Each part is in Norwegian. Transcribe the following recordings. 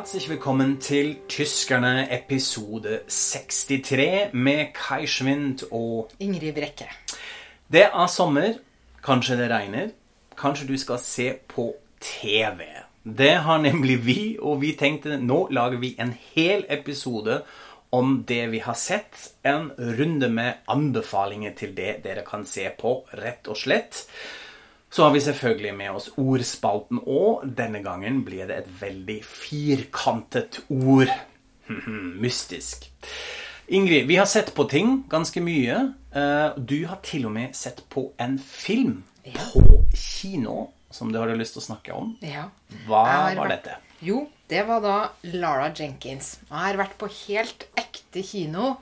Herzlich willkommen til Tyskerne episode 63 med Kai Schwind og Ingrid Brekke. Det er sommer. Kanskje det regner. Kanskje du skal se på TV. Det har nemlig vi, og vi tenkte nå lager vi en hel episode om det vi har sett. En runde med anbefalinger til det dere kan se på, rett og slett. Så har vi selvfølgelig med oss ordspalten òg. Denne gangen blir det et veldig firkantet ord. Mystisk. Ingrid, vi har sett på ting ganske mye. Eh, Du har til og med sett på en film på kino som du hadde lyst til å snakke om. Ja. Hva var vært- dette? Jo, det var da Lara Jenkins. Jeg har vært på helt ekte kino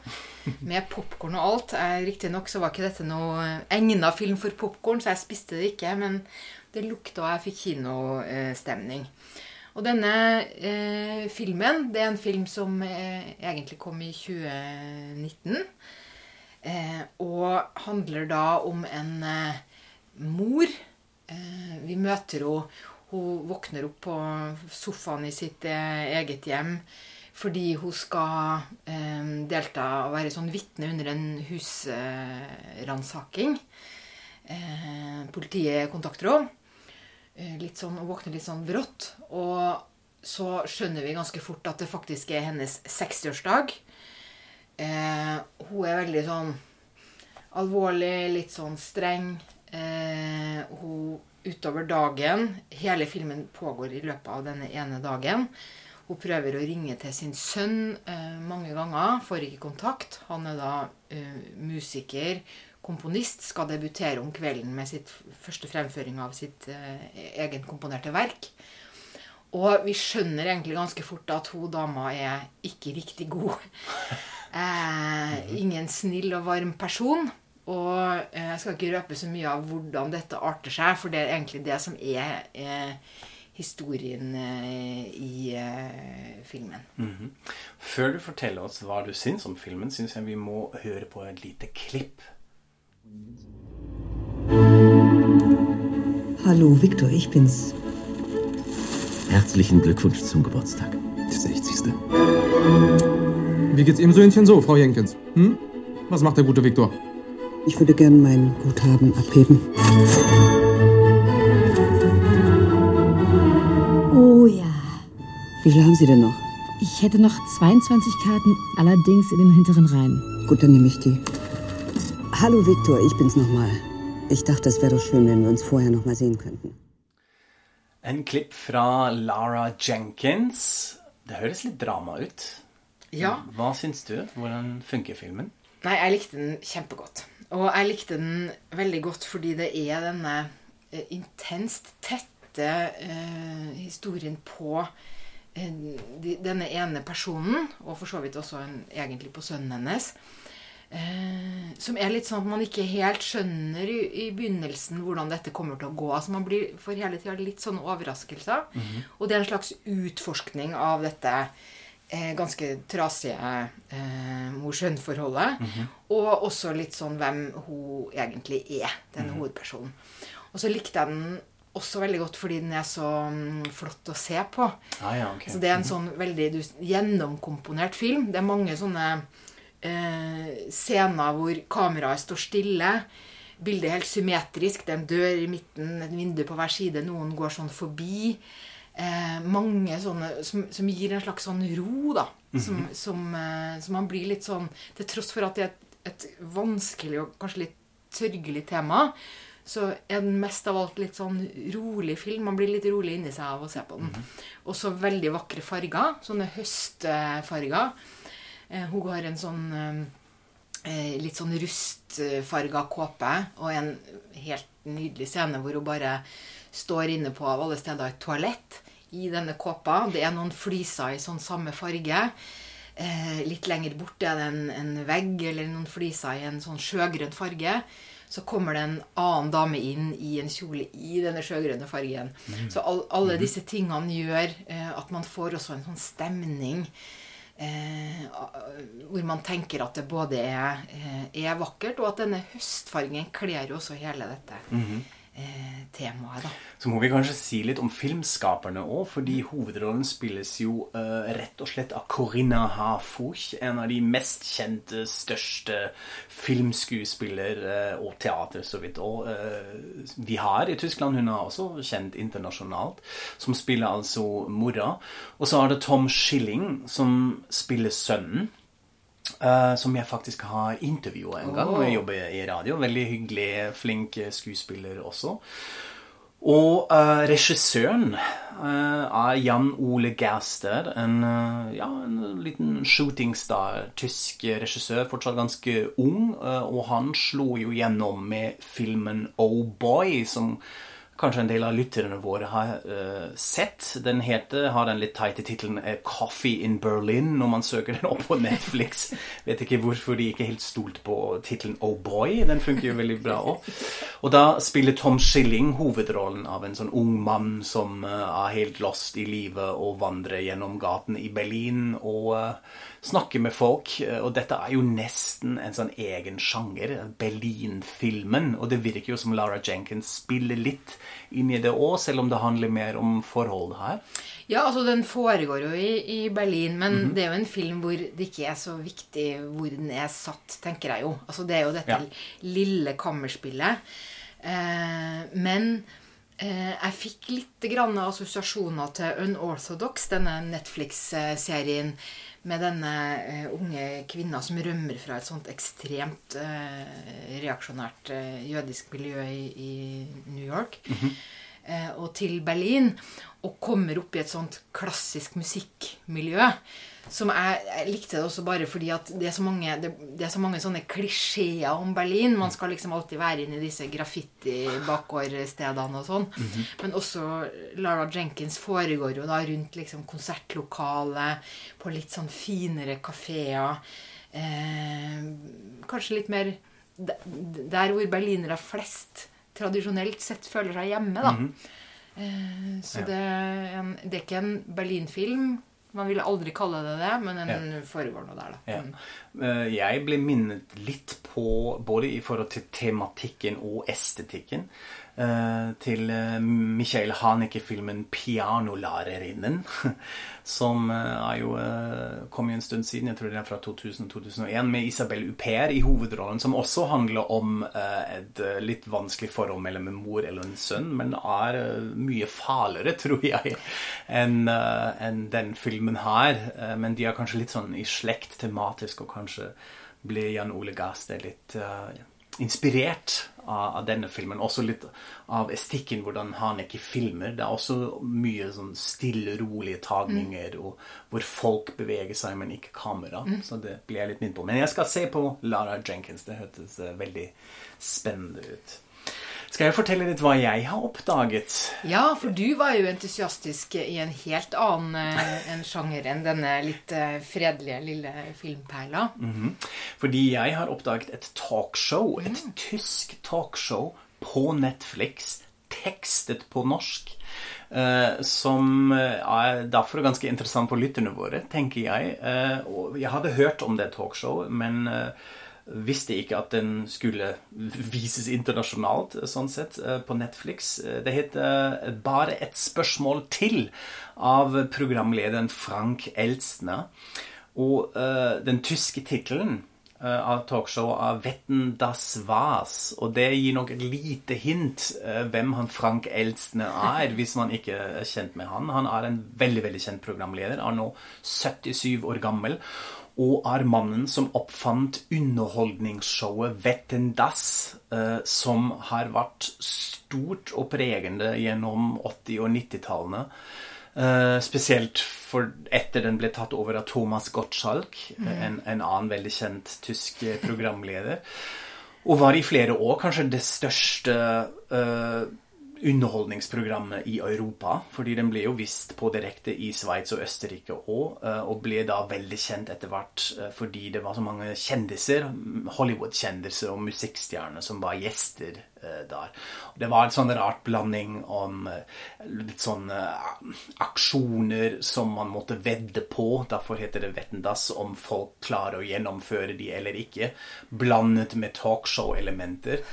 med popkorn og alt. Riktignok så var ikke dette noe egna film for popkorn, så jeg spiste det ikke. Men det lukta, og jeg fikk kinostemning. Og denne eh, filmen, det er en film som eh, egentlig kom i 2019. Eh, og handler da om en eh, mor. Eh, vi møter henne. Hun våkner opp på sofaen i sitt eh, eget hjem fordi hun skal eh, delta og være sånn vitne under en husransaking. Eh, politiet kontakter henne. Eh, litt sånn, hun våkner litt sånn brått. Og så skjønner vi ganske fort at det faktisk er hennes 60-årsdag. Eh, hun er veldig sånn alvorlig, litt sånn streng. Eh, hun utover dagen Hele filmen pågår i løpet av denne ene dagen. Hun prøver å ringe til sin sønn eh, mange ganger, får ikke kontakt. Han er da eh, musiker, komponist, skal debutere om kvelden med sitt første fremføring av sitt eh, egenkomponerte verk. Og vi skjønner egentlig ganske fort at hun dama er ikke riktig god. Eh, ingen snill og varm person. Og eh, jeg skal ikke røpe så mye av hvordan dette arter seg, for det er egentlig det som er eh, historien eh, i eh, filmen. Mhm. Før du forteller oss hva du syns om filmen, syns jeg vi må høre på et lite klipp. Hallo, Viktor, ich bin's. Herzlichen Glückwunsch zum Geburtstag. Der 60. Wie geht's Ihrem Söhnchen so, Frau Jenkins? Hm? Was macht der gute Viktor? Ich würde gern mein Guthaben abheben. Wie viel haben Sie denn noch? Ich hätte noch 22 Karten, allerdings in den hinteren Reihen. Gut, dann nehme ich die. Hallo, Viktor, ich bin's nochmal. Ich dachte, es wäre doch schön, wenn wir uns vorher noch mal sehen könnten. En klipp fra Lara Jenkins. Det høres litt drama ut. Ja. Hva syns du? Hvordan funker filmen? Nei, jeg likte den kjempegodt. Og jeg likte den veldig godt fordi det er denne eh, intenst tette eh, historien på eh, denne ene personen, og for så vidt også en, egentlig på sønnen hennes. Eh, som er litt sånn at man ikke helt skjønner i, i begynnelsen hvordan dette kommer til å gå. Altså Man blir for hele tida litt sånne overraskelser. Og det er en slags utforskning av dette eh, ganske trasige eh, mor-sønn-forholdet. Og også litt sånn hvem hun egentlig er, denne hovedpersonen. Og så likte jeg den også veldig godt fordi den er så mm, flott å se på. Ah, ja, okay. Så det er en sånn veldig gjennomkomponert film. Det er mange sånne eh, scener hvor kameraet står stille. Bildet er helt symmetrisk. Det er en dør i midten, et vindu på hver side. Noen går sånn forbi. Eh, mange sånne som, som gir en slags sånn ro, da. Som, som, eh, som man blir litt sånn Til tross for at det er et, et vanskelig og kanskje litt sørgelig tema, så er den mest av alt litt sånn rolig film. Man blir litt rolig inni seg av å se på den. Og så veldig vakre farger. Sånne høstfarger. Eh, hun har en sånn eh, litt sånn rustfarga kåpe og en helt nydelig scene hvor hun bare står inne på av alle steder et toalett i denne kåpa. Det er noen fliser i sånn samme farge. Eh, litt lenger borte er det en, en vegg eller noen fliser i en sånn sjøgrønn farge. Så kommer det en annen dame inn i en kjole i denne sjøgrønne fargen. Så all, alle disse tingene gjør eh, at man får også en sånn stemning eh, hvor man tenker at det både er, eh, er vakkert, og at denne høstfargen kler jo også hele dette. Eh, temaet, da. Så må vi kanskje si litt om filmskaperne òg, fordi hovedrollen spilles jo uh, rett og slett av Corinna Hafuch, en av de mest kjente, største filmskuespiller uh, og teater, så vidt. òg uh, vi har i Tyskland, hun er også kjent internasjonalt, som spiller altså mora. Og så er det Tom Schilling, som spiller sønnen. Eh, som jeg faktisk har intervjua en gang når jeg jobber i radio. Veldig hyggelig, flink skuespiller også. Og uh, regissøren uh, er Jan Ole Gerster, en, eh, ja, en liten shootingstar, tysk regissør, fortsatt ganske ung. eh, og han slo jo gjennom med filmen Oh Boy, som kanskje en del av lytterne våre har uh, sett. Den heter, har den litt teite tittelen eh, 'Coffee in Berlin' når man søker den opp på Netflix. Vet ikke hvorfor de ikke helt stolte på tittelen 'Oh Boy'. Den funker jo veldig bra òg. Og da spiller Tom Schilling hovedrollen av en sånn ung mann som uh, er helt lost i livet og vandrer gjennom gaten i Berlin og uh, snakker med folk. Og dette er jo nesten en sånn egen sjanger, Berlin-filmen. Og det virker jo som Lara Jenkins spiller litt inn i det òg, selv om det handler mer om forhold her. Ja, altså den foregår jo i, i Berlin, men det er jo en film hvor det ikke er så viktig hvor den er satt, tenker jeg jo. Altså det er jo dette Ja. lille kammerspillet. Eh, men eh, jeg fikk litt grann assosiasjoner til Unorthodox, denne Netflix-serien med denne eh, unge kvinna som rømmer fra et sånt ekstremt eh, reaksjonært eh, jødisk miljø i, i New York eh, og til Berlin, og kommer opp i et sånt klassisk musikkmiljø. Som jeg, jeg likte det også bare fordi at det er så mange, det, det er så mange sånne klisjeer om Berlin. Man skal liksom alltid være inne i disse graffiti-bakgårdstedene og sånn. Men også Lara Jenkins foregår jo da rundt liksom konsertlokalet, på litt sånn finere kafeer. Eh, kanskje litt mer der hvor berlinere flest tradisjonelt sett føler seg hjemme, da. Eh, så det, er en, det er ikke en Berlin-film. Man ville aldri kalle det det, men den foregår nå der, da. Ja. Mm. Eh, Jeg ble minnet litt på, både i forhold til tematikken og estetikken, til eh, Michael Haneke-filmen 'Pianolærerinnen', som eh, er jo, eh, kom jo en stund siden, jeg tror det er fra 2000-2001, med Isabel Uper i hovedrollen, som også handler om eh, et eh, litt vanskelig forhold mellom en mor eller en sønn, men er eh, mye farligere, tror jeg, enn eh, den filmen her. Eh, Men de er kanskje litt sånn i slekt tematisk, og kanskje blir Jan Ole Gaste litt eh, inspirert av, av denne filmen. Også litt av estikken, hvordan han ikke filmer. Det er også mye sånn stille, rolige tagninger, og hvor folk beveger seg, men ikke kamera. Så det blir jeg litt minnet på. Men jeg skal se på Lara Jenkins. Det hørtes eh, veldig spennende ut. Skal jeg fortelle litt hva jeg har oppdaget? Ja, for du var jo entusiastisk i en helt annen eh, en sjanger enn denne litt eh, fredelige lille filmperla. Mhm. Fordi jeg har oppdaget et talkshow, et tysk talkshow på Netflix, tekstet på norsk. eh, som er derfor ganske interessant for lytterne våre, tenker jeg. Jeg hadde hørt om det talkshowet, men visste ikke at den skulle vises internasjonalt, sånn sett, eh, på Netflix. Eh, Det heter eh, Bare et spørsmål til av programlederen Frank Elstner. Og den tyske tittelen av talkshowet av Vetten das was'. Og det gir nok et lite hint eh, hvem han Frank Elstene er, hvis man ikke er kjent med han. Han er en veldig veldig kjent programleder, er nå 77 år gammel. Og er mannen som oppfant underholdningsshowet Vetten das, eh, som har vært stort og pregende gjennom 80- og 90-tallene. Eh, spesielt for etter den ble tatt over av Thomas Gottschalk, mm. en, en annen veldig kjent tysk eh, programleder. Og var i flere år kanskje det største eh, underholdningsprogrammet i Europa. Fordi den ble jo vist på direkte i Sveits og Østerrike òg, og ble da veldig kjent etter hvert eh, fordi det var så mange kjendiser, Hollywood-kjendiser og musikkstjerner som var gjester eh, der. Det var en sånn rart blanding om eh, litt sånne aksjoner som man måtte vedde på. Derfor heter det Vettendass, om folk klarer å gjennomføre de eller ikke. Blandet med talkshow-elementer.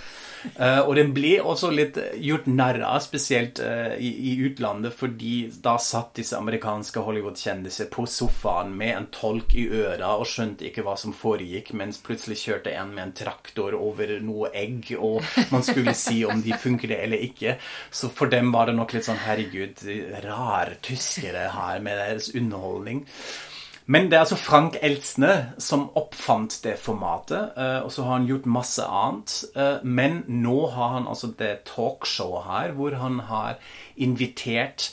Uh, og den ble også litt gjort narr av, spesielt uh, i, i, utlandet, fordi da satt disse amerikanske Hollywood-kjendiser på sofaen med en tolk i øra og skjønte ikke hva som foregikk, mens plutselig kjørte en med en traktor over noe egg, og man skulle si om de funker det eller ikke. Så for dem var det nok litt sånn herregud, rar tyskere her med deres underholdning. Men det er altså Frank Eltsne som oppfant det formatet, eh, og så har han gjort masse annet. Eh, men nå har han altså det talkshowet her hvor han har invitert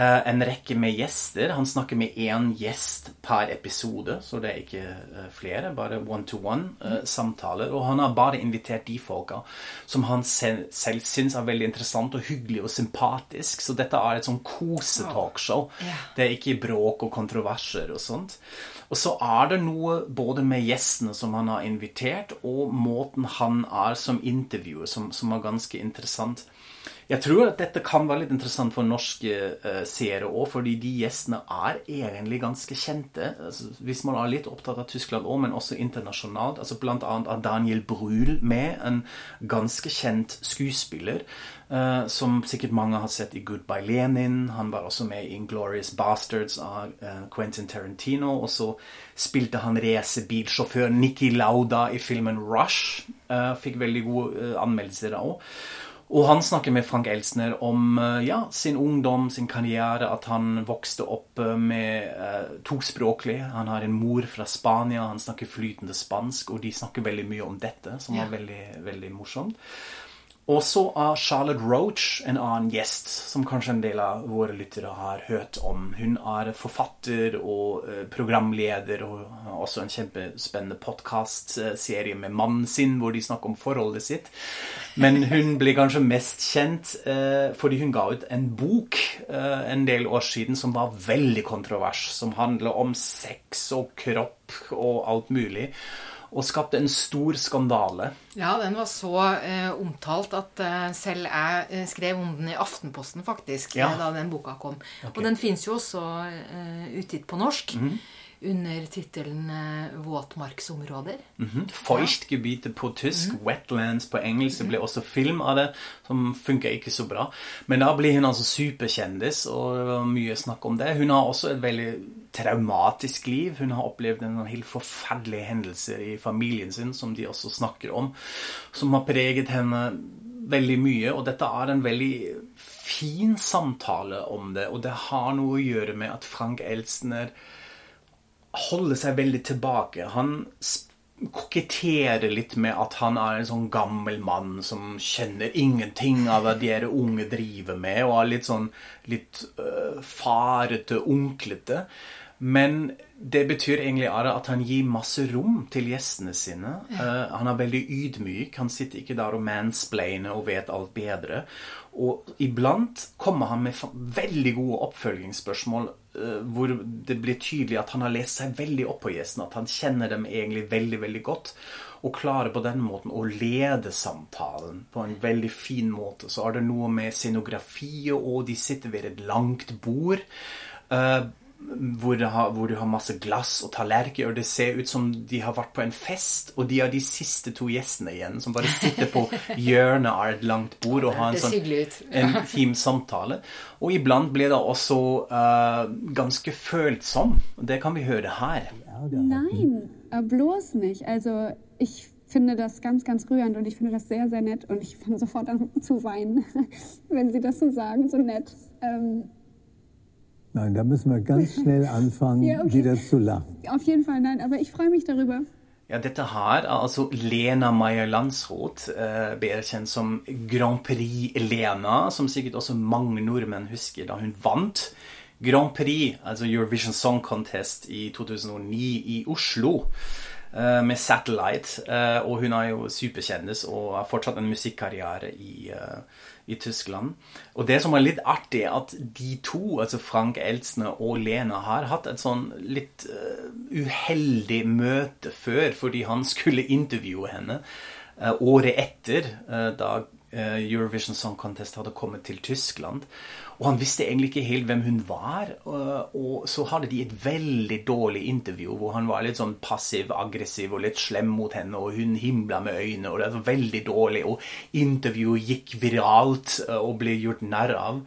en rekke med gjester. Han snakker med én gjest per episode, så det er ikke uh, flere. Bare one-to-one-samtaler. Uh, og han har bare invitert de folka som han selv syns er veldig interessant og hyggelig og sympatisk. Så dette er et sånn kosetalkshow. Oh. Yeah. Det er ikke bråk og kontroverser og sånt. Og så er det noe både med gjestene som han har invitert, og måten han er som intervjuer, som, som er ganske interessant. Jeg tror at dette kan være litt interessant for norske uh, seere òg, fordi de gjestene er egentlig ganske kjente. Altså, hvis man er litt opptatt av Tyskland òg, men også internasjonalt. altså Blant annet av Daniel Brühl med, en ganske kjent skuespiller. Uh, som sikkert mange har sett i Goodbye Lenin. Han var også med i Inglorious Bastards av uh, Quentin Tarantino. Og så spilte han racerbilsjåfør Nikki Lauda i filmen Rush. fikk veldig gode anmeldelser da òg. Og han snakker med Frank Elsner om eh, ja, sin ungdom, sin karriere, at han vokste opp eh, med eh, tospråklig. Han har en mor fra Spania, han snakker flytende spansk, og de snakker veldig mye om dette, som ja. var veldig, veldig morsomt. Og så er Charlotte Roach en annen gjest, som kanskje en del av våre lyttere har hørt om. Hun er forfatter og eh, programleder og også en kjempespennende podkastserie med mannen sin hvor de snakker om forholdet sitt. Men hun blir kanskje mest kjent eh, fordi hun ga ut en bok eh, en del år siden som var veldig kontrovers, som handler om sex og kropp og alt mulig og skapte en stor skandale. Ja, den var så eh, omtalt at eh, selv jeg eh, skrev om den i Aftenposten, faktisk, ja. da den boka kom. Okay. Og den fins jo også eh, utgitt på norsk. Mm under tittelen eh, 'Våtmarksområder'. Mm -hmm. Feuchtgebiete på tysk, mm -hmm. 'Wetlands' på engelsk. Det ble også film av det, som funka ikke så bra. Men da blir hun altså superkjendis, og det var mye snakk om det. Hun har også et veldig traumatisk liv. Hun har opplevd en helt forferdelige hendelser i familien sin, som de også snakker om, som har preget henne veldig mye. Og dette er en veldig fin samtale om det, og det har noe å gjøre med at Frank Elstner holder seg veldig tilbake. Han koketterer litt med at han er en sånn gammel mann som kjenner ingenting av hva de unge driver med, og er litt sånn litt uh, farete, onklete. Men det betyr egentlig at han gir masse rom til gjestene sine. Uh, han er veldig ydmyk. Han sitter ikke der og mansplainer og vet alt bedre. Og iblant kommer han med veldig gode oppfølgingsspørsmål hvor det blir tydelig at han har lest seg veldig opp på gjestene. At han kjenner dem egentlig veldig, veldig godt. Og klarer på den måten å lede samtalen på en veldig fin måte. Så er det noe med scenografiet og de sitter ved et langt bord. Uh, hvor, har, hvor, du har masse glass og tallerkener, og det ser ut som de har vært på en fest, og de har de siste to gjestene igjen, som bare sitter på hjørnet av et langt bord og har en sånn en intim samtale. Og iblant blir det også uh, ganske følsom. Det kan vi høre her. Nein, bloß nicht. Also, ich finde das ganz, ganz rührend und ich finde das sehr, sehr nett und ich fange sofort an zu weinen, wenn Sie das so sagen, so nett. Ähm, Nein, da müssen wir ganz schnell anfangen, ja, okay. wieder zu lachen. Auf jeden Fall, nein, aber ich freue mich darüber. Ja, dette her er altså Lena Meyer Landsrot, eh, bedre kjent som Grand Prix Lena, som sikkert også mange nordmenn husker da hun vant Grand Prix, altså Eurovision Song Contest, i 2009 i Oslo. Eh, med Satellite. Eh, og hun er jo superkjendis og har fortsatt en musikkarriere i uh, i Tyskland. Og det som er litt artig, er at de to, altså Frank Elstner og Lena, har hatt et sånn litt uh, uheldig møte før, fordi han skulle intervjue henne uh, året etter, uh, da eh, Eurovision Song Contest hadde kommet til Tyskland. Og han visste egentlig ikke helt hvem hun var. Og, så hadde de et veldig dårlig intervju hvor han var litt sånn passiv-aggressiv og litt slem mot henne, og hun himla med øynene, og det var veldig dårlig. Og intervjuet gikk viralt eh, og ble gjort narr av.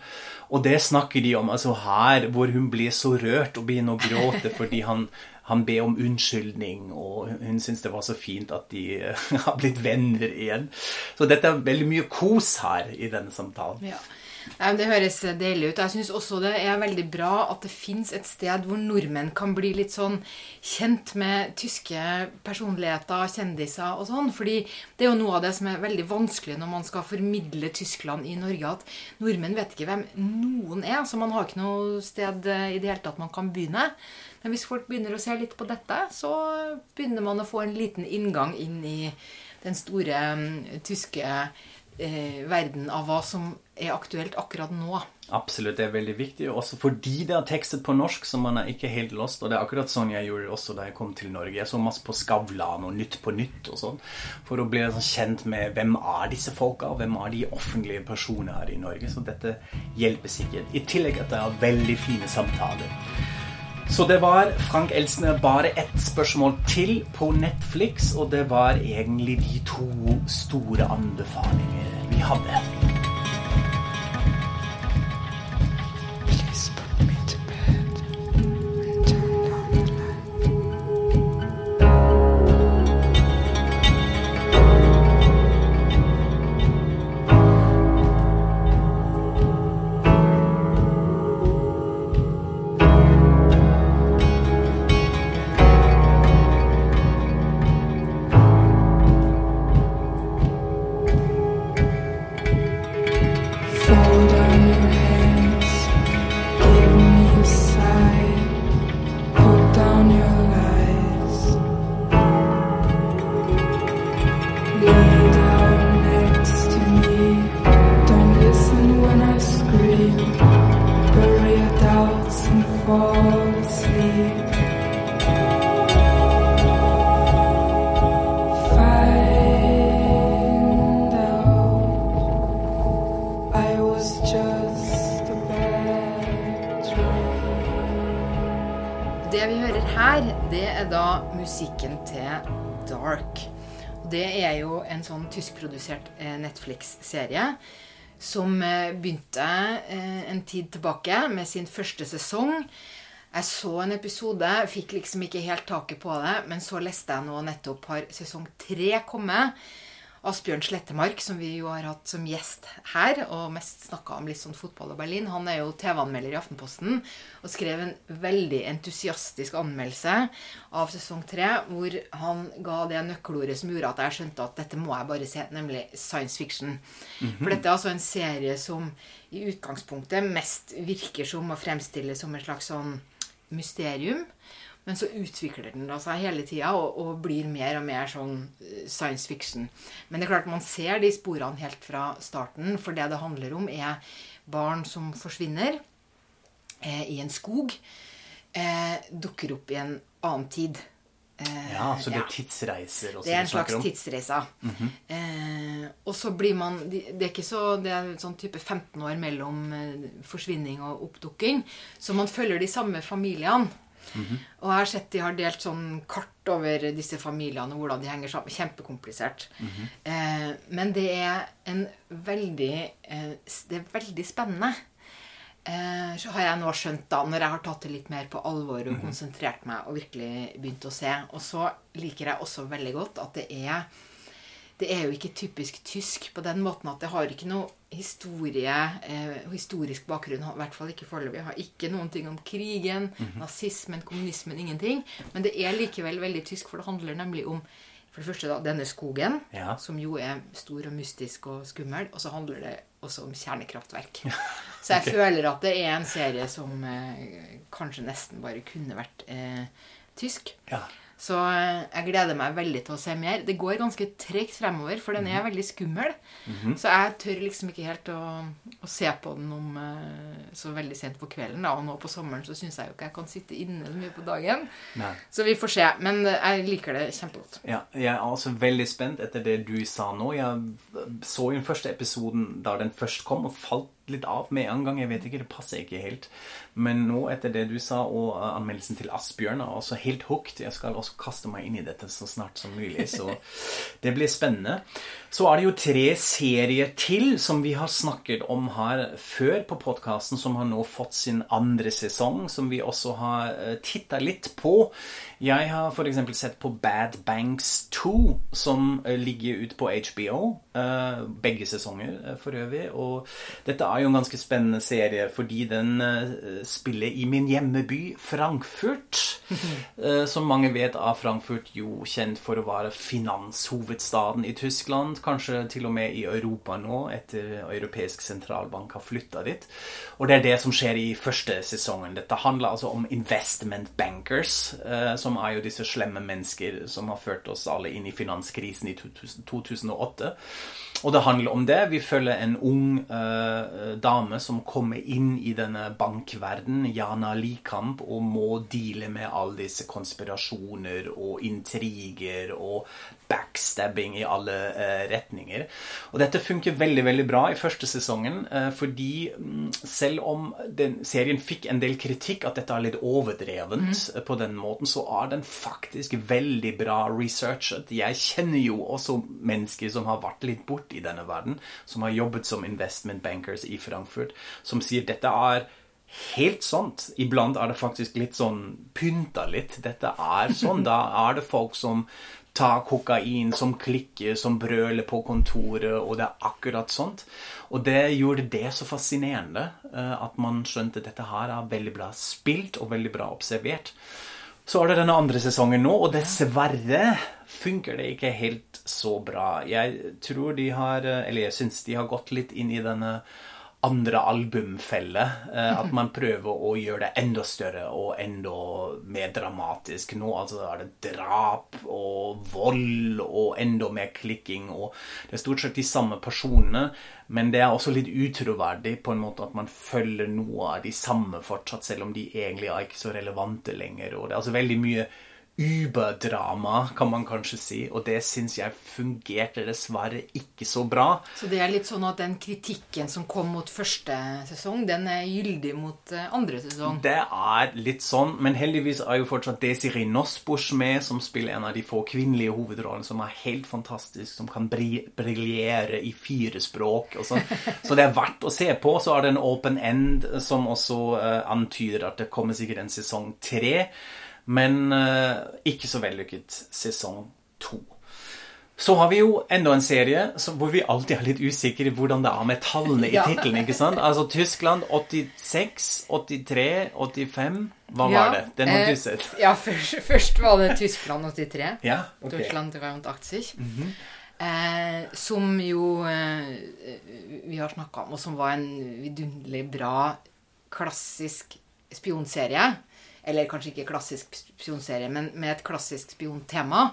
Og det snakker de om altså her, hvor hun blir så rørt og begynner å gråte fordi han han ber om unnskyldning, og hun syns det var så fint at de har blitt venner igjen. Så dette er veldig mye kos her i denne samtalen. Ja. Det høres deilig ut. Jeg syns også det er veldig bra at det fins et sted hvor nordmenn kan bli litt sånn kjent med tyske personligheter, kjendiser og sånn. Fordi det er jo noe av det som er veldig vanskelig når man skal formidle Tyskland i Norge, at nordmenn vet ikke hvem noen er. Så man har ikke noe sted i det hele tatt man kan begynne. Men hvis folk begynner å se litt på dette, så begynner man å få en liten inngang inn i den store um, tyske eh, verden av hva som er aktuelt akkurat nå. Absolutt, det er veldig viktig. Også fordi det er tekstet på norsk, så man er ikke helt lost. Og det er akkurat sånn jeg gjorde også da jeg kom til Norge. Jeg så masse på Skavlan og Nytt på Nytt og sånn, for å bli sånn kjent med hvem er disse folka, og hvem er de offentlige personene her i Norge. Så dette hjelper sikkert. I tillegg at det er veldig fine samtaler. Så det var Frank Elsner bare ett spørsmål til på Netflix, og det var egentlig de to store anbefalinger vi hadde. Dark. Det er jo en sånn tyskprodusert eh, Netflix-serie som eh, begynte eh, en tid tilbake med sin første sesong. Jeg så en episode, fikk liksom ikke helt taket på det, men så leste jeg nå nettopp har sesong tre kommet. Asbjørn Slettemark, som vi jo har hatt som gjest her, og mest snakka om litt sånn fotball og Berlin, han er jo TV-anmelder i Aftenposten og skrev en veldig entusiastisk anmeldelse av sesong tre, hvor han ga det nøkkelordet som gjorde at jeg skjønte at dette må jeg bare se, nemlig science fiction. For dette er altså en serie som i utgangspunktet mest virker som å fremstille som et slags sånn mysterium. Men så utvikler den da seg hele tida og, og blir mer og mer sånn eh, science fiction. Men det er klart man ser de sporene helt fra starten, for det det handler om, er barn som forsvinner eh, i en skog. Eh, dukker opp i en annen tid. Eh, Ja, så det er tidsreiser også det er en slags snakker slags om. tidsreise. eh, og så blir man Det er ikke så Det er sånn type 15 år mellom eh, forsvinning og oppdukking. Så man følger de samme familiene. Og jeg har sett de har delt sånn kart over disse familiene og hvordan de henger sammen. Kjempekomplisert. eh, men det er en veldig eh, Det er veldig spennende. Eh, så har jeg nå skjønt, da, når jeg har tatt det litt mer på alvor og konsentrert meg og virkelig begynt å se. Og så liker jeg også veldig godt at det er det er jo ikke typisk tysk på den måten at det har ikke noe historie, eh, historisk bakgrunn, i hvert fall ikke foreløpig. Har ikke noen ting om krigen, nazismen, kommunismen, ingenting. Men det er likevel veldig tysk, for det handler nemlig om for det første da, denne skogen, Ja. som jo er stor og mystisk og skummel. Og så handler det også om kjernekraftverk. Så jeg føler at det er en serie som eh, kanskje nesten bare kunne vært eh, tysk. Ja. Så eh, jeg gleder meg veldig til å se mer. Det går ganske tregt fremover, for den er veldig skummel. Så jeg tør liksom ikke helt å, å se på den om eh, så veldig sent på kvelden. Da. Og nå på sommeren så syns jeg jo ikke jeg kan sitte inne så mye på dagen. Nei. Så vi får se. Men eh, jeg liker det kjempegodt. Ja, jeg er altså veldig spent etter det du sa nå. Jeg så jo den første episoden da den først kom, og falt litt av med en gang. Jeg vet ikke, det passer ikke helt. Men nå, etter det du sa, og uh, anmeldelsen til Asbjørn, er også helt hooked. Jeg skal også kaste meg inn i dette så snart som mulig, så det blir spennende. Så er det jo tre serier til som vi har snakket om her før på podkasten, som har nå fått sin andre sesong, som vi også har uh, titta litt på. Jeg har f.eks. sett på Bad Banks 2, som uh, ligger ute på HBO. Uh, begge sesonger, for øvrig. Og dette er jo en ganske spennende serie fordi den spiller i min hjemmeby Frankfurt. Som mange vet, er Frankfurt jo kjent for å være finanshovedstaden i Tyskland. Kanskje til og med i Europa nå, etter europeisk sentralbank har flytta dit. Og det er det som skjer i første sesongen. Dette handler altså om investment bankers, uh, som er jo disse slemme mennesker som har ført oss alle inn i finanskrisen i 2008. Og det handler om det. Vi følger en ung uh, dame som kommer inn i denne bankverden, Jana Likamp, og må deale med alle disse konspirasjoner og intriger og backstabbing i alle eh, retninger. Og dette funker veldig veldig bra i første sesongen, eh, fordi mm, selv om den serien fikk en del kritikk at dette er litt overdrevent eh, på den måten, så er den faktisk veldig bra researchet. Jeg kjenner jo også mennesker som har vært litt bort i denne verden, som har jobbet som investment bankers i Frankfurt, som sier dette er Helt sant. Iblant er det faktisk litt sånn pynta litt. Dette er sånn. Da er det folk som tar kokain, som klikker, som brøler på kontoret, og det er akkurat sånt. Og det gjorde det så fascinerende eh, at man skjønte at dette her er veldig bra spilt og veldig bra observert. Så er det denne andre sesongen nå, og dessverre funker det ikke helt så bra. Jeg tror de har Eller jeg syns de har gått litt inn i denne andre albumfelle. Eh, at man prøver å gjøre det enda større og enda mer dramatisk. Nå altså er det drap og vold og enda mer klikking. og Det er stort sett de samme personene, men det er også litt utroverdig på en måte at man følger noe av de samme fortsatt, selv om de egentlig er ikke så relevante lenger. og Det er altså veldig mye Uberdrama, kan man kanskje si. Og det syns jeg fungerte dessverre ikke så bra. Så det er litt sånn at den kritikken som kom mot første sesong, den er gyldig mot eh, andre sesong? Det er litt sånn, men heldigvis er jo fortsatt Desiree Nosbusch med, som spiller en av de få kvinnelige hovedrollene, som er helt fantastisk, som kan bri- briljere i fire språk. Og så. så det er verdt å se på. Så er det en open end som også uh, antyder at det kommer sikkert en sesong tre. Men eh, ikke så vellykket sesong to. Så har vi jo enda en serie som, hvor vi alltid er litt usikre i hvordan det er med tallene i tittelen. ikke sant? Altså Tyskland 86, 83, 85 Hva Ja, var det? Den har eh, du sett. Ja, først, først var det Tyskland 83. Ja, ok. Mhm. Deutschland 83. eh, som jo eh, vi har snakka om, og som var en vidunderlig bra klassisk spionserie. Eller kanskje ikke klassisk spionserie, men med et klassisk spiontema.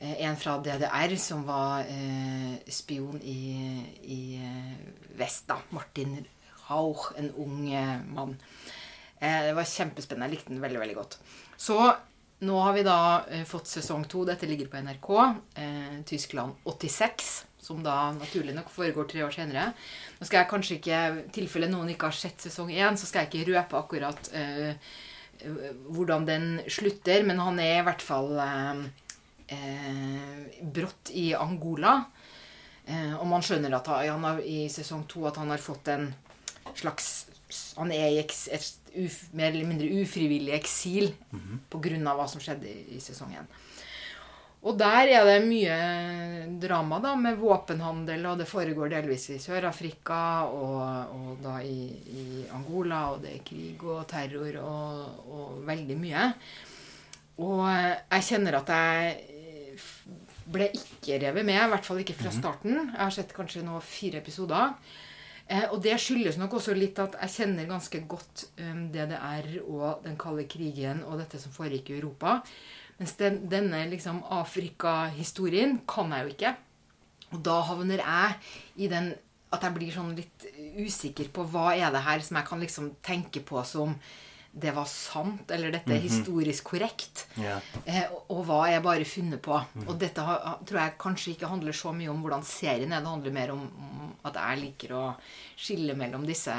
Eh, en fra DDR som var eh, spion i, i eh, vest, da. Martin Rauch, en ung mann. Det var kjempespennende. Jeg likte den veldig, veldig godt. Så nå har vi da fått sesong to. Dette ligger på NRK. Tyskland 86. Som da naturlig nok foregår tre år senere. Nå skal jeg kanskje ikke, i tilfelle noen ikke har sett sesong én, så skal jeg ikke røpe akkurat eh, hvordan den slutter. Men han er i hvert fall eh, eh, brått i Angola. Eh, og man skjønner at han, har, i sesong to at han har fått en slags Han er i et uf, mer eller mindre ufrivillig eksil på grunn av hva som skjedde i, i sesong én. Og der er det mye drama da, med våpenhandel, og det foregår delvis i Sør-Afrika og, og da i, i Angola, og det er krig og terror og, og veldig mye. Og jeg kjenner at jeg ble ikke revet med, i hvert fall ikke fra starten. Jeg har sett kanskje nå fire episoder. Eh, og det skyldes nok også litt at jeg kjenner ganske godt um, DDR og den kalde krigen og dette som foregikk i Europa. Mens den, denne liksom Afrika-historien kan jeg jo ikke. Og da havner jeg i den at jeg blir sånn litt usikker på hva er det her som jeg kan liksom tenke på som det var sant, eller dette er historisk korrekt. Eh, og, og hva er bare funnet på. Og dette har, tror jeg kanskje ikke handler så mye om hvordan serien er. Det handler mer om, om at jeg liker å skille mellom disse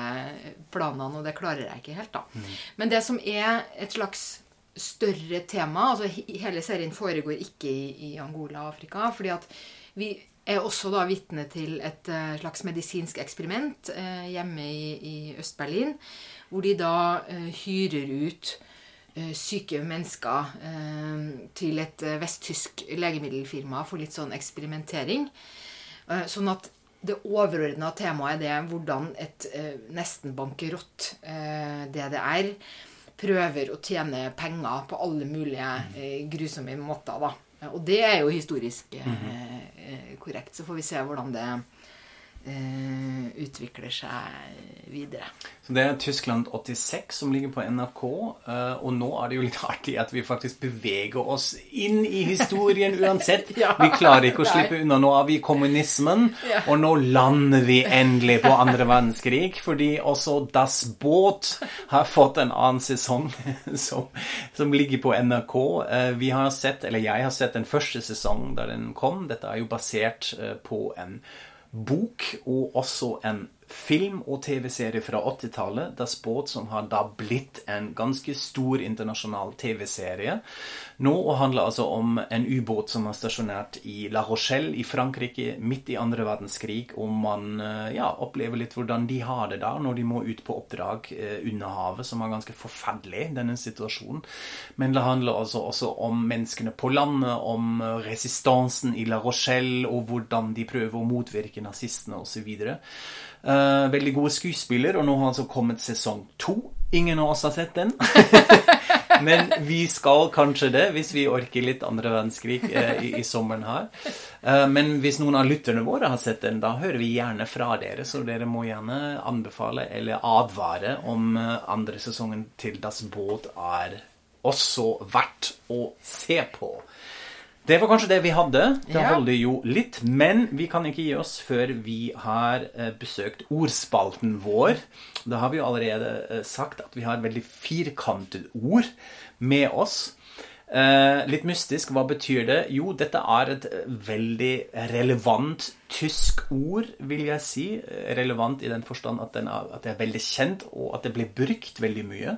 planene, og det klarer jeg ikke helt, da. Men det som er et slags større tema altså Hele serien foregår ikke i, i Angola og Afrika. fordi at vi er også da vitne til et uh, slags medisinsk eksperiment uh, hjemme i, i Øst-Berlin, hvor de da uh, hyrer ut syke mennesker til et vesttysk legemiddelfirma for litt sånn eksperimentering. Sånn at det overordna temaet er det hvordan et nesten bankerott DDR prøver å tjene penger på alle mulige eh, grusomme måter. da. Og det er jo historisk eh, eh, korrekt. Så får vi se hvordan det utvikler seg videre. Så Det er Tyskland 86 som ligger på NRK, eh, og nå er det jo litt artig at vi faktisk beveger oss inn i historien uansett. Ja. Vi klarer ikke å Nei. slippe unna. Nå er vi i kommunismen, Ja. og nå lander vi endelig på andre verdenskrig, fordi også Das Båt har fått en annen sesong som, som ligger på NRK. Eh, Vi har sett, eller jeg har sett den første sesongen da den kom. Dette er jo basert eh, på en bok og også en film og TV-serie fra 80-tallet, Das Boot, som har da blitt en ganske stor internasjonal TV-serie. Nå handler altså om en ubåt som er stasjonert i La Rochelle i Frankrike midt i andre verdenskrig, og man eh, ja, opplever litt hvordan de har det da når de må ut på oppdrag eh, under havet, som er ganske forferdelig, denne situasjonen. Men det handler altså også om menneskene på landet, om eh, resistansen i La Rochelle, og hvordan de prøver å motvirke nazistene osv. Uh, veldig gode skuespiller, og nå har altså kommet sesong to. Ingen av oss har sett den. Men vi skal kanskje det, hvis vi orker litt andre verdenskrig eh, i, i sommeren her. Eh, men hvis noen av lytterne våre har sett den, da hører vi gjerne fra dere. Så dere må gjerne anbefale eller advare om andre sesongen til Das Båt er også verdt å se på. Det var kanskje det vi hadde. Det Ja. holder jo litt. Men vi kan ikke gi oss før vi har eh, besøkt ordspalten vår. Da har vi jo allerede eh, sagt at vi har veldig firkantet ord med oss. Eh, litt mystisk, hva betyr det? Jo, dette er et veldig relevant tysk ord, vil jeg si. Relevant i den forstand at, den er, at det er veldig kjent, og at det blir brukt veldig mye.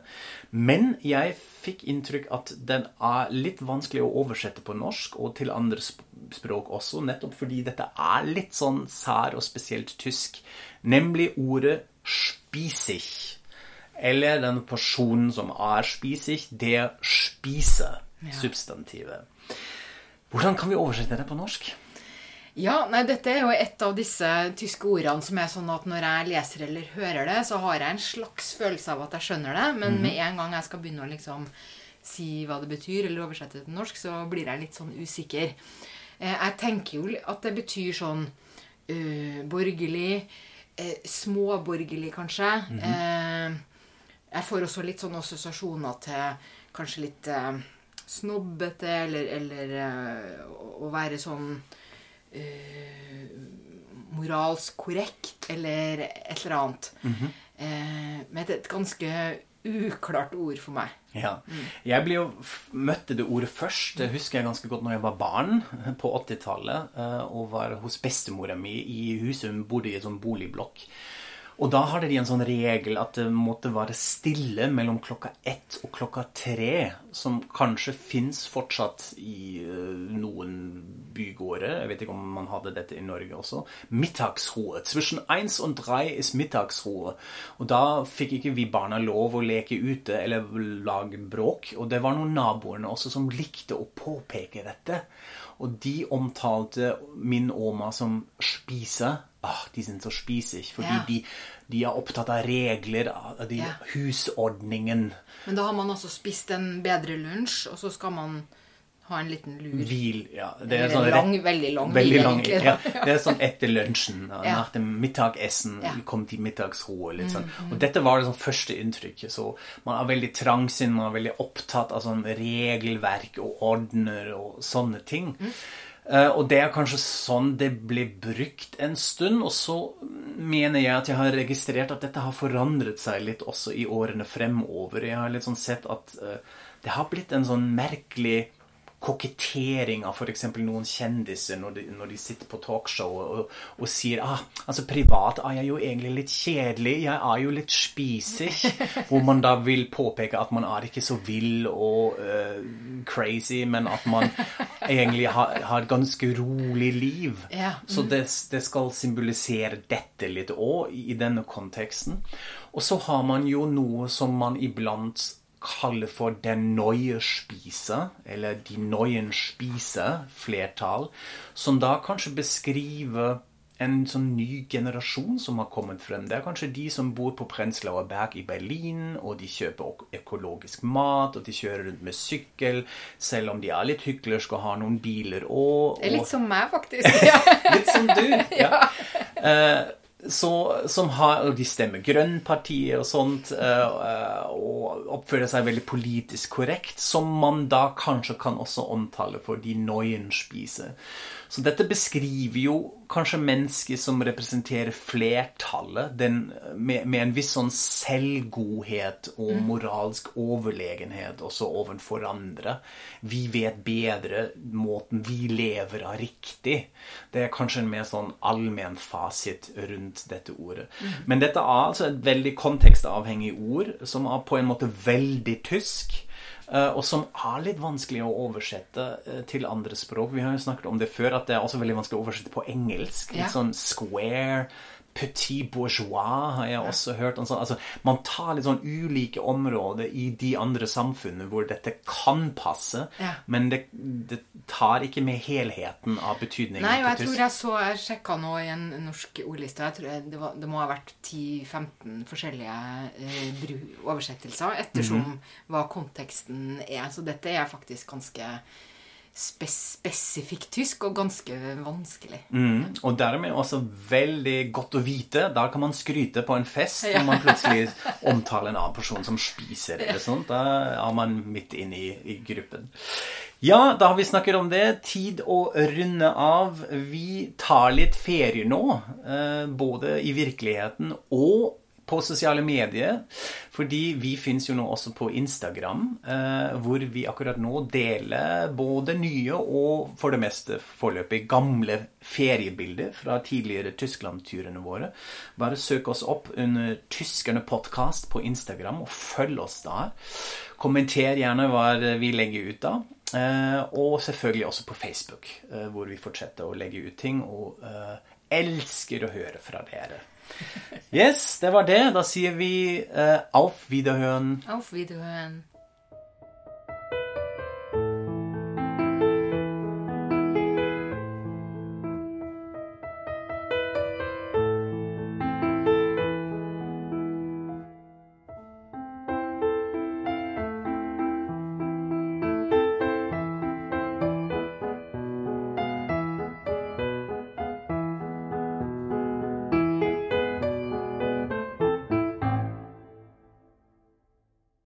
Men jeg fikk inntrykk at den er litt vanskelig å oversette på norsk, og til andre språk også, nettopp fordi dette er litt sånn sær og spesielt tysk. Nemlig ordet 'spisig'. Eller den personen som er spisig, det spiser substantivet. Hvordan kan vi oversette det på norsk? Ja, nei, dette er jo et av disse tyske ordene som er sånn at når jeg leser eller hører det, så har jeg en slags følelse av at jeg skjønner det, men med en gang jeg skal begynne å liksom si hva det betyr, eller oversette det til norsk, så blir jeg litt sånn usikker. Eh, Jeg tenker jo at det betyr sånn uh, borgerlig, uh, småborgerlig kanskje. eh, jeg får også litt sånne assosiasjoner til kanskje litt snobbete, eller, eller å- være sånn moralsk korrekt, eller et eller annet. eh, med et, ganske uklart ord for meg. Ja. Jeg ble jo møtte det ordet først, det husker jeg ganske godt når jeg var barn på 80-tallet, eh, og var hos bestemora mi i huset hun bodde i en sånn boligblokk. Og da hadde de en sånn regel at det måtte være stille mellom klokka ett og klokka tre, som kanskje fins fortsatt i eh, noen bygårder. Jeg vet ikke om man hadde dette i Norge også. Middagsroe. Zwischen eins og drei er middagsroe. Og da fikk ikke vi barna lov å leke ute eller lage bråk. Og det var noen naboene også som likte å påpeke dette. Og de omtalte min oma som spiser. Ah, de er så spisig, fordi Ja. de, de er opptatt av regler, av de Ja. husordningen. Men da har man altså spist en bedre lunsj, og så skal man Ha en liten lur. Hvil, ja. Det er sånn lang, veldig lang veldig hvil, lang, egentlig, ja. Det er sånn etter lunsjen, Ja. nach dem Mittagessen, Ja. Mm, kom til middagsro. Litt sånn. Og dette var det sånn første inntrykket. Så man er veldig trangsinn, man er veldig opptatt av sånn regelverk og ordner og sånne ting. Mm. Eh, og det er kanskje sånn det blir brukt en stund. Og så mener jeg at jeg har registrert at dette har forandret seg litt også i årene fremover. Jeg har litt sånn sett at eh, det har blitt en sånn merkelig kokettering av f.eks. noen kjendiser når de, når de sitter på talkshow og, og sier ah, altså privat er jeg jo egentlig litt kjedelig, jeg er jo litt spisig. Hvor man da vil påpeke at man er ikke så vill og uh, crazy, men at man egentlig har, har et ganske rolig liv. Ja. Så det, det skal symbolisere dette litt òg i, i denne konteksten. Og så har man jo noe som man iblant kaller for den neue Spise, eller de neuen Spise, flertall, som da kanskje beskriver en sånn ny generasjon som har kommet frem. Det er kanskje de som bor på Prenzlauer Berg i Berlin, og de kjøper økologisk mat, og de kjører rundt med sykkel, selv om de er litt hyklerske og har noen biler òg. Er litt som meg, faktisk. Litt som du. ja. Eh, så, som har, De stemmer Grønnpartiet og sånt, eh, og oppfører seg veldig politisk korrekt, som man da kanskje kan også omtale for de Neuenspise. Så dette beskriver jo kanskje mennesker som representerer flertallet, den, med, med en viss sånn selvgodhet og moralsk overlegenhet også overfor andre. Vi vet bedre måten vi lever av riktig. Det er kanskje en mer sånn allmenn fasit rundt dette ordet. Men dette er altså et veldig kontekstavhengig ord, som er på en måte veldig tysk. Eh, Og som er litt vanskelig å oversette eh, til andre språk. Vi har jo snakket om det før, at det er også veldig vanskelig å oversette på engelsk. Litt sånn square, petit bourgeois har jeg også hørt. sånn. Altså, man tar litt sånn ulike områder i de andre samfunnene hvor dette kan passe, Ja. men det, det tar ikke med helheten av betydningen Nei, og jeg tror jeg så Jeg sjekka nå i en norsk ordliste. Jeg tror jeg, det, var, det må ha vært 10-15 forskjellige eh, oversettelser ettersom Mhm. hva konteksten er. Så dette er faktisk ganske spes spesifikt tysk og ganske vanskelig. Mm, og dermed også veldig godt å vite. Da kan man skryte på en fest når man plutselig omtaler en annen person som spiser. eller sånt. Da er man midt inne i, i gruppen. Ja, da har vi snakket om det. Tid å runde av. Vi tar litt ferie nå. eh, Både i virkeligheten og på sosiale medier. Fordi vi fins jo nå også på Instagram, eh, hvor vi akkurat nå deler både nye og for det meste foreløpig gamle feriebilder fra tidligere Tyskland-turene våre. Bare søk oss opp under Tyskerne podkast på Instagram, og følg oss der. Kommenter gjerne hva vi legger ut da. Eh, og selvfølgelig også på Facebook, eh, hvor vi fortsetter å legge ut ting. Og elsker å høre fra dere. Yes, det var det. Da sier vi uh, auf Wiederhören. Auf Wiederhören.